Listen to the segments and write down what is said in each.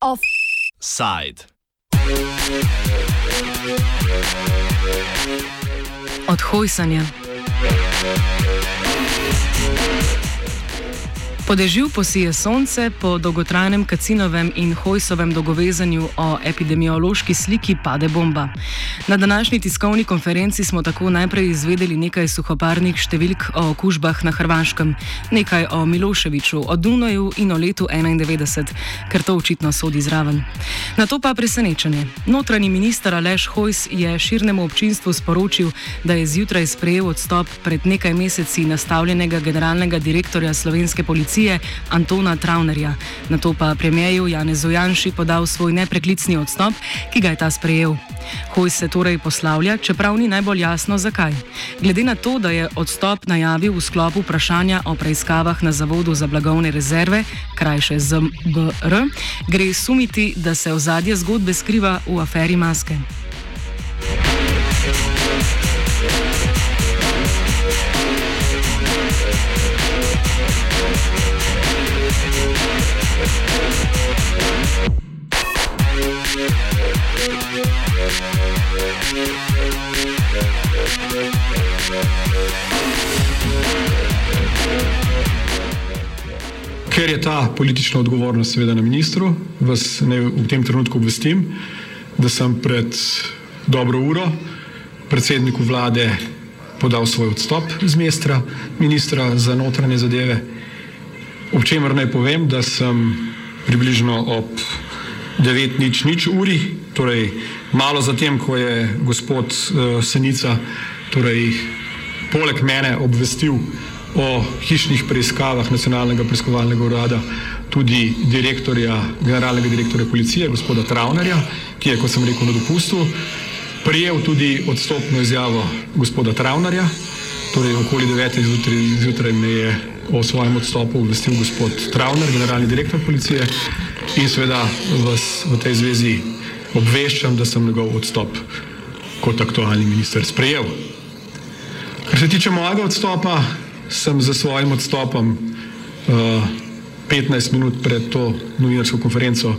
Offside. Od hojsanja. Po dežju posije sonce, po dolgotrajnem kacinovem in hojsovem dogovezanju o epidemiološki sliki pade bomba. Na današnji tiskovni konferenci smo tako najprej izvedeli nekaj suhoparnih številk o okužbah na Hrvaškem, nekaj o Miloševiču, o Dunaju in o letu 91, ker to očitno sodi zraven. Na to pa presenečenje. Notranji minister Aleš Hojs je širnemu občinstvu sporočil, da je zjutraj sprejel odstop pred nekaj meseci nastavljenega generalnega direktorja slovenske policije policije Antona Travnerja. Na to pa premijeju Janezu Janši podal svoj nepreklicni odstop, ki ga je ta sprejel. Hoj se torej poslavlja, čeprav ni najbolj jasno zakaj. Glede na to, da je odstop najavil v sklopu vprašanja o preiskavah na Zavodu za blagovne rezerve, krajše ZBR, gre sumiti, da se ozadje zgodbe skriva v aferi maske. Ker je ta politična odgovornost seveda na ministru, vas ne v tem trenutku obvestim, da sem pred dobro uro predsedniku vlade podal svoj odstop z mestra ministra za notranje zadeve, ob čemer naj povem, da sem približno ob 9 nič nič uri, torej malo zatem, ko je gospod uh, Senica torej, poleg mene obvestil o hišnih preiskavah nacionalnega preiskovalnega urada tudi direktorja, generalnega direktorja policije, gospoda Travnerja, ki je, kot sem rekel, na dopustu, prijel tudi odstopno izjavo gospoda Travnerja, torej okoli 9. zjutraj, zjutraj me je o svojem odstopu obvestil gospod Travner, generalni direktor policije in seveda vas v tej zvezi obveščam, da sem njegov odstop kot aktualni minister sprejel. Kar se tiče mojega odstopa, sem za svojim odstopom uh, eh, 15 minut pred to novinarsko konferenco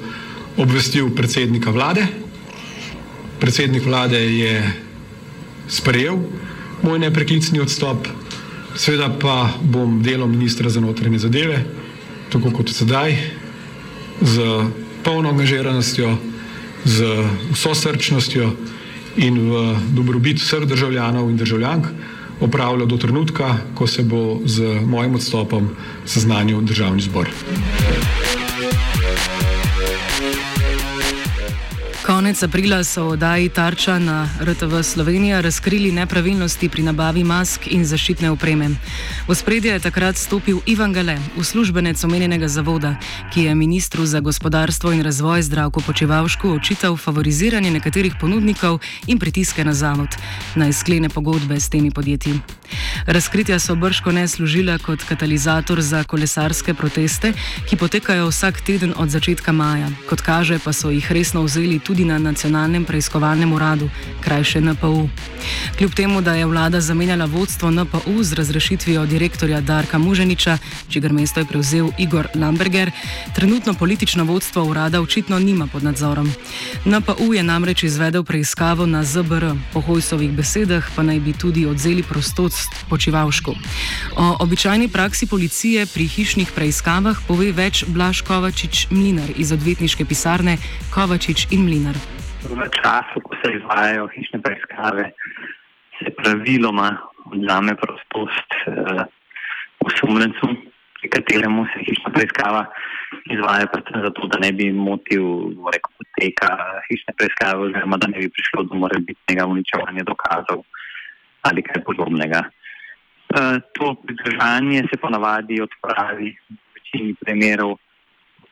obvestil predsednika vlade. Predsednik vlade je sprejel moj nepreklicni odstop, seveda pa bom delom ministra za notranje zadeve, tako kot sedaj, z polno angažiranostjo, z vso srčnostjo in v dobrobit vseh državljanov in državljank opravljal do trenutka, ko se bo z mojim odstopom seznanil državni zbor. Konec aprila so v oddaji Tarča na RTV Slovenija razkrili nepravilnosti pri nabavi mask in zaščitne opreme. V spredje je takrat stopil Ivan Gale, uslužbenec omenjenega zavoda, ki je ministru za gospodarstvo in razvoj zdravko počevalšku očital favoriziranje nekaterih ponudnikov in pritiske na zavod, naj sklene pogodbe s temi podjetji. Razkritja so brško ne služila kot katalizator za kolesarske proteste, ki potekajo vsak teden od začetka maja. Kot kaže, pa so jih resno vzeli tudi na nacionalnem preiskovalnem uradu, krajše NPU. Kljub temu, da je vlada zamenjala vodstvo NPU z razrešitvijo direktorja Darka Muženiča, čigar mesto je prevzel Igor Lamberger, trenutno politično vodstvo urada očitno nima pod nadzorom. NPU je namreč izvedel preiskavo na ZBR, po Hojsovih besedah pa naj bi tudi odzeli prostost počivalšku. O običajni praksi policije pri hišnih preiskavah pove več Blaž Kovačič Mlinar iz odvetniške pisarne Kovačič in Mlinar. V času, ko se izvajajo hišne preiskave, se praviloma odzame prostost uh, osumljencu, pri kateremu se hišna preiskava izvaja predvsem zato, da ne bi motil poteka hišne preiskave oziroma da ne bi prišlo do morebitnega uničevanja dokazov ali kaj podobnega. Uh, to pridržanje se ponavadi odpravi v večini primerov,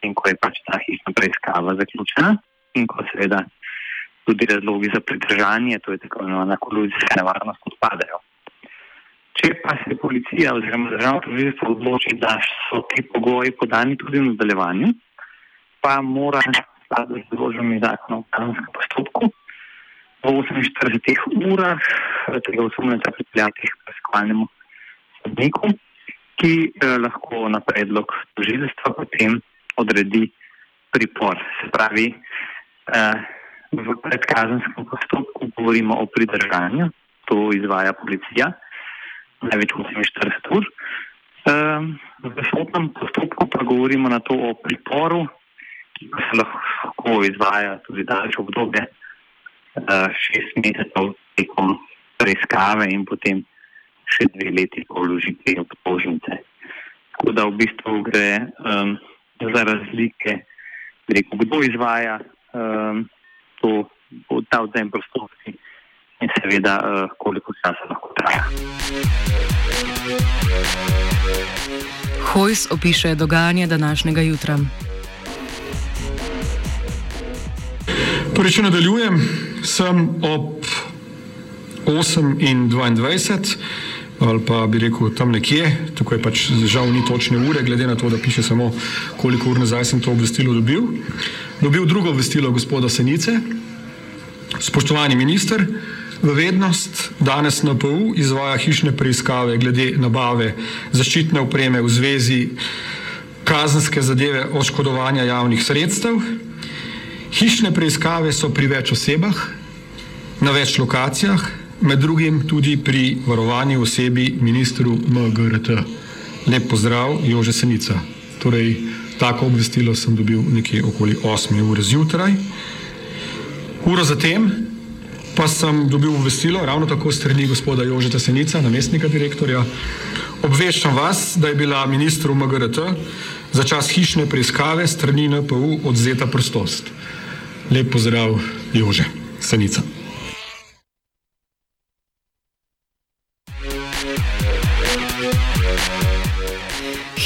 in ko je pač ta hišna preiskava zaključena in ko seveda tudi razlogi za pridržanje, to je tako imenovana koluzijska nevarnost, odpadejo. Če pa se policija oziroma državno tožilstvo odloči, da so ti pogoji podani tudi v nadaljevanju, pa mora skladati z določbami zakona o kazenskem postopku v 48 urah tega osumljenca pripeljati k preiskovalnemu sodniku, ki eh, lahko na predlog tožilstva potem odredi pripor. Se pravi, v predkazenskem postopku govorimo o pridržanju, to izvaja policija, največ 48 ur. Eh, v sodnem postopku pa govorimo na to o priporu, ki se lahko izvaja tudi daljše obdobje, eh, šest mesecev tekom preiskave in potem še dve leti po vložitvi obtožnice. Tako da v bistvu gre um, za razlike, rekel, kdo izvaja um, to, ta odzem prostosti in seveda uh, koliko časa lahko traja. Hojs opiše dogajanje današnjega jutra. Torej, če nadaljujem, sem ob 8.22 ali pa bi rekel tam nekje, tukaj pač žal ni točne ure, glede na to, da piše samo, koliko ur nazaj sem to obvestilo dobil. Dobil drugo obvestilo gospoda Senice, spoštovani minister, v vednost danes NPU izvaja hišne preiskave glede nabave zaščitne opreme v zvezi kazenske zadeve oškodovanja javnih sredstev. Hišne preiskave so pri več osebah, na več lokacijah, med drugim tudi pri varovanju osebi ministru MGRT. Lep pozdrav, Jože Senica. Torej, tako obvestilo sem dobil nekje okoli 8 ure zjutraj. Uro zatem pa sem dobil obvestilo ravno tako strani gospoda Jožeta Senica, namestnika direktorja. Obveščam vas, da je bila ministru MGRT za čas hišne preiskave strani NPU odzeta prostost. Lep pozdrav, Jože Senica.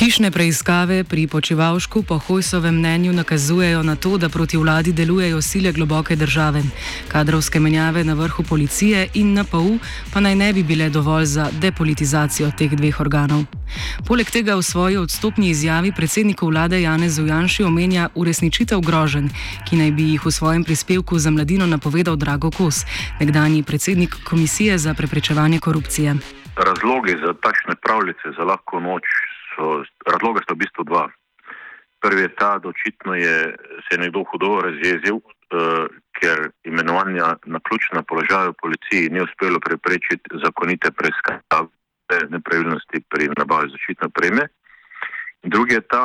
Hišne preiskave pri počivalšku po Hojsovem mnenju nakazujejo na to, da proti vladi delujejo sile globoke države. Kadrovske menjave na vrhu policije in NPU pa naj ne bi bile dovolj za depolitizacijo teh dveh organov. Poleg tega v svoji odstopni izjavi predsedniku vlade Janez Ujanši omenja uresničitev grožen, ki naj bi jih v svojem prispevku za mladino napovedal Drago Kos, nekdani predsednik Komisije za preprečevanje korupcije. Razlogi za takšne pravljice za lahko noč so, razloga sta v bistvu dva. Prvi je ta, da očitno je se nekdo hudo razjezil, uh, ker imenovanja na ključna položaja v policiji ni uspelo preprečiti zakonite preiskave nepravilnosti pri nabavi zaščitne preme. Drugi je ta,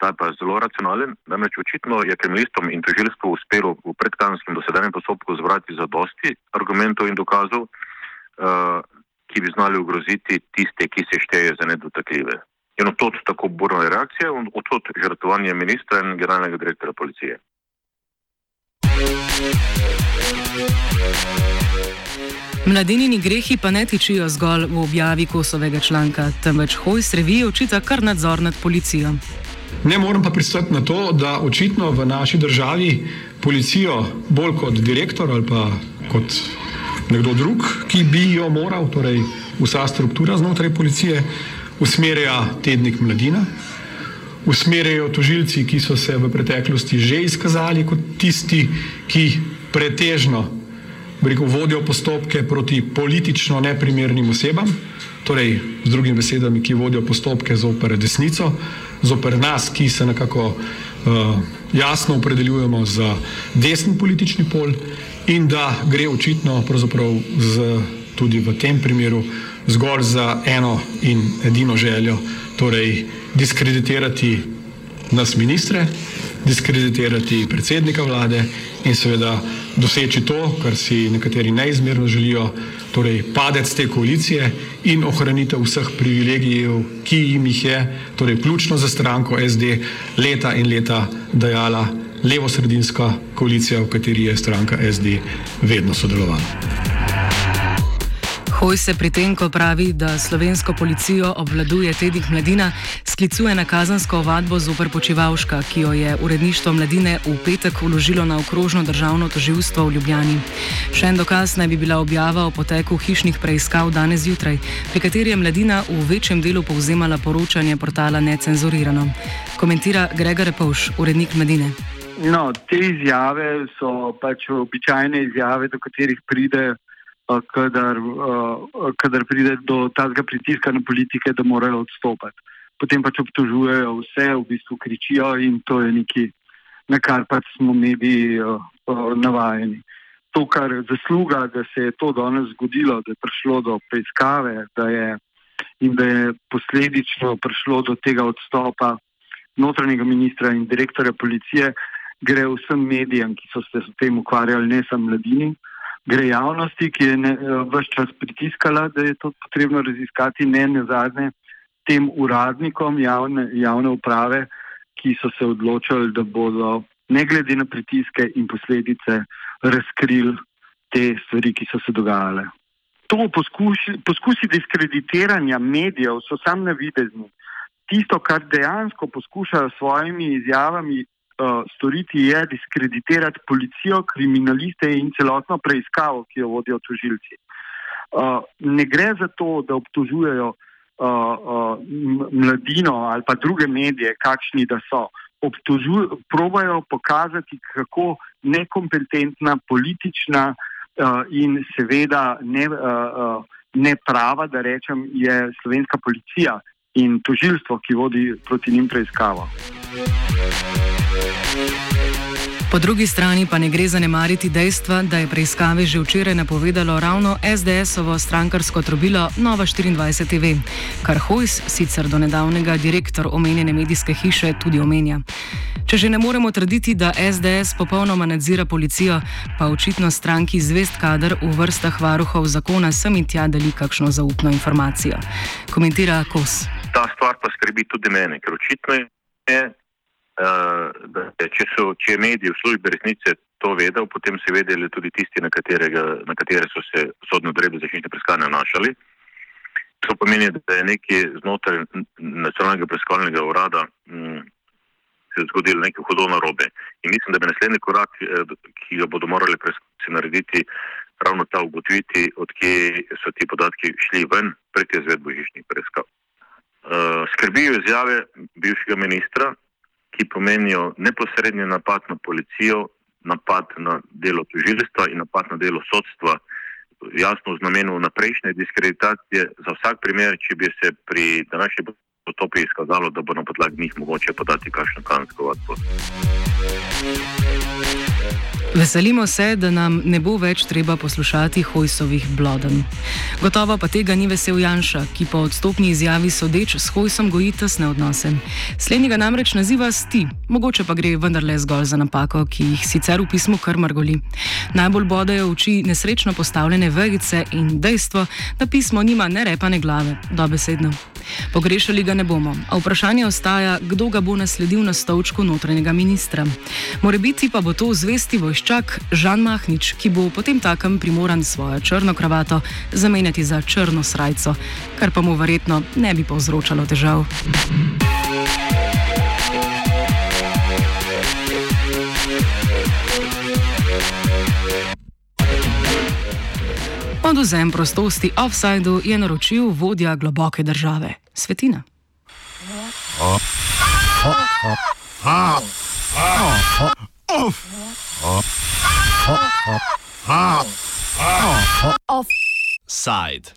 ta pa je zelo racionalen, namreč očitno je kriminalistom in tožilstvu uspelo v predkazenskem dosedanjem postopku zvrati za dosti argumentov in dokazov, uh, ki bi znali ogroziti tiste, ki se šteje za nedotakljive. In od tod tako burna reakcija, od tod žrtvovanje ministra in generalnega direktora policije. Mladinini grehi pa ne tičijo zgolj v objavi kosovega članka, temveč Hojs revij očita kar nadzor nad policijo. Ne morem pa pristati na to, da očitno v naši državi policijo bolj kot direktor ali pa kot nekdo drug, ki bi jo moral, torej vsa struktura znotraj policije, usmerja tednik Mladina, usmerjajo tožilci, ki so se v preteklosti že izkazali kot tisti, ki pretežno rekel, vodijo postopke proti politično neprimernim osebam, torej z drugimi besedami, ki vodijo postopke zoper desnico, zoper nas, ki se nekako uh, jasno opredeljujemo za desni politični pol in da gre očitno z, tudi v tem primeru zgolj za eno in edino željo, torej diskreditirati nas ministre, diskreditirati predsednika vlade in seveda doseči to, kar si nekateri neizmerno želijo, torej padec te koalicije in ohranitev vseh privilegijev, ki jim jih je, torej ključno za stranko SD, leta in leta dajala levo-sredinska koalicija, v kateri je stranka SD vedno sodelovala. Hoj se pri tem, ko pravi, da slovensko policijo obvladuje tednik mladina, sklicuje na kazansko ovadbo z uprpočivalška, ki jo je uredništvo mladine v petek uložilo na okrožno državno toživstvo v Ljubljani. Še en dokaz naj bi bila objava o poteku hišnih preiskav danes zjutraj, pri kateri je mladina v večjem delu povzemala poročanje portala Necenzurirano. Komentira Gregor Repovš, urednik mladine. No, te izjave so pač običajne izjave, do katerih pride kadar, kadar pride do tega pritiska na politike, da morajo odstopiti. Potem pač obtožujejo vse, v bistvu kričijo in to je nekaj, na kar pač smo mediji navajeni. To, kar zasluga, da se je to danes zgodilo, da je prišlo do preiskave da je, in da je posledično prišlo do tega odstopa notranjega ministra in direktorja policije, gre vsem medijem, ki so se s tem ukvarjali, ne samo mladini gre javnosti, ki je vse čas pritiskala, da je to potrebno raziskati, ne na zadnje tem uradnikom javne, javne uprave, ki so se odločili, da bodo ne glede na pritiske in posledice razkrili te stvari, ki so se dogajale. To poskusi, poskusi diskreditiranja medijev so sam navidezni. Tisto, kar dejansko poskušajo s svojimi izjavami uh, storiti, je diskreditirati policijo, kriminaliste in celotno preiskavo, ki jo vodijo tožilci. Uh, ne gre za to, da obtožujejo uh, uh, mladino ali pa druge medije, kakšni da so. Obtožujejo, probajo pokazati, kako nekompetentna, politična uh, in seveda ne, uh, uh, neprava, da rečem, je slovenska policija in tožilstvo, ki vodi proti njim preiskavo. Po drugi strani pa ne gre zanemariti dejstva, da je preiskave že včeraj napovedalo ravno SDS-ovo strankarsko trobilo Nova 24 TV, kar Hojs, sicer do nedavnega direktor omenjene medijske hiše, tudi omenja. Če že ne moremo trditi, da SDS popolnoma nadzira policijo, pa očitno stranki zvest kader v vrstah varuhov zakona sem in tja deli kakšno zaupno informacijo. Komentira Kos. Ta stvar pa skrbi tudi mene, ker očitno je če, so, če je medij v službi resnice to vedel, potem so vedeli tudi tisti, na, katerega, na katere so se sodne odredbe za hišne preiskave nanašali. To pomeni, da je nekaj znotraj nacionalnega preiskovalnega urada hm, se zgodilo nekaj hudo narobe. In mislim, da bi naslednji korak, eh, ki ga bodo morali preiskovalci narediti, ravno ta ugotoviti, odkje so ti podatki šli ven pred izvedbo hišnih preiskav. Uh, skrbijo izjave bivšega ministra, ki pomenijo neposredni napad na policijo, napad na delo tužilstva in napad na delo sodstva, jasno v znamenu naprejšnje diskreditacije za vsak primer, če bi se pri današnji potopi izkazalo, da bo na podlagi njih mogoče podati kakšno kansko vadbo. Veselimo se, da nam ne bo več treba poslušati Hojsovih bloden. Gotovo pa tega ni vesel Janša, ki po odstopni izjavi sodeč s Hojsom goji tesne odnose. Slednjega namreč naziva sti, mogoče pa gre vendarle zgolj za napako, ki jih sicer v pismu kar margoli. Najbolj bodajo oči nesrečno postavljene vejice in dejstvo, da pismo nima ne repane glave, dobesedno. Pogrešali ga ne bomo, a vprašanje ostaja, kdo ga bo nasledil na stolčku notranjega ministra. Morebiti pa bo to zvesti vojščak Žan Mahnič, ki bo potem takem primoran svojo črno kravato zamenjati za črno srajco, kar pa mu verjetno ne bi povzročalo težav. Oduzem prostosti offsajdu je naročil vodja globoke države, Svetina. Offside.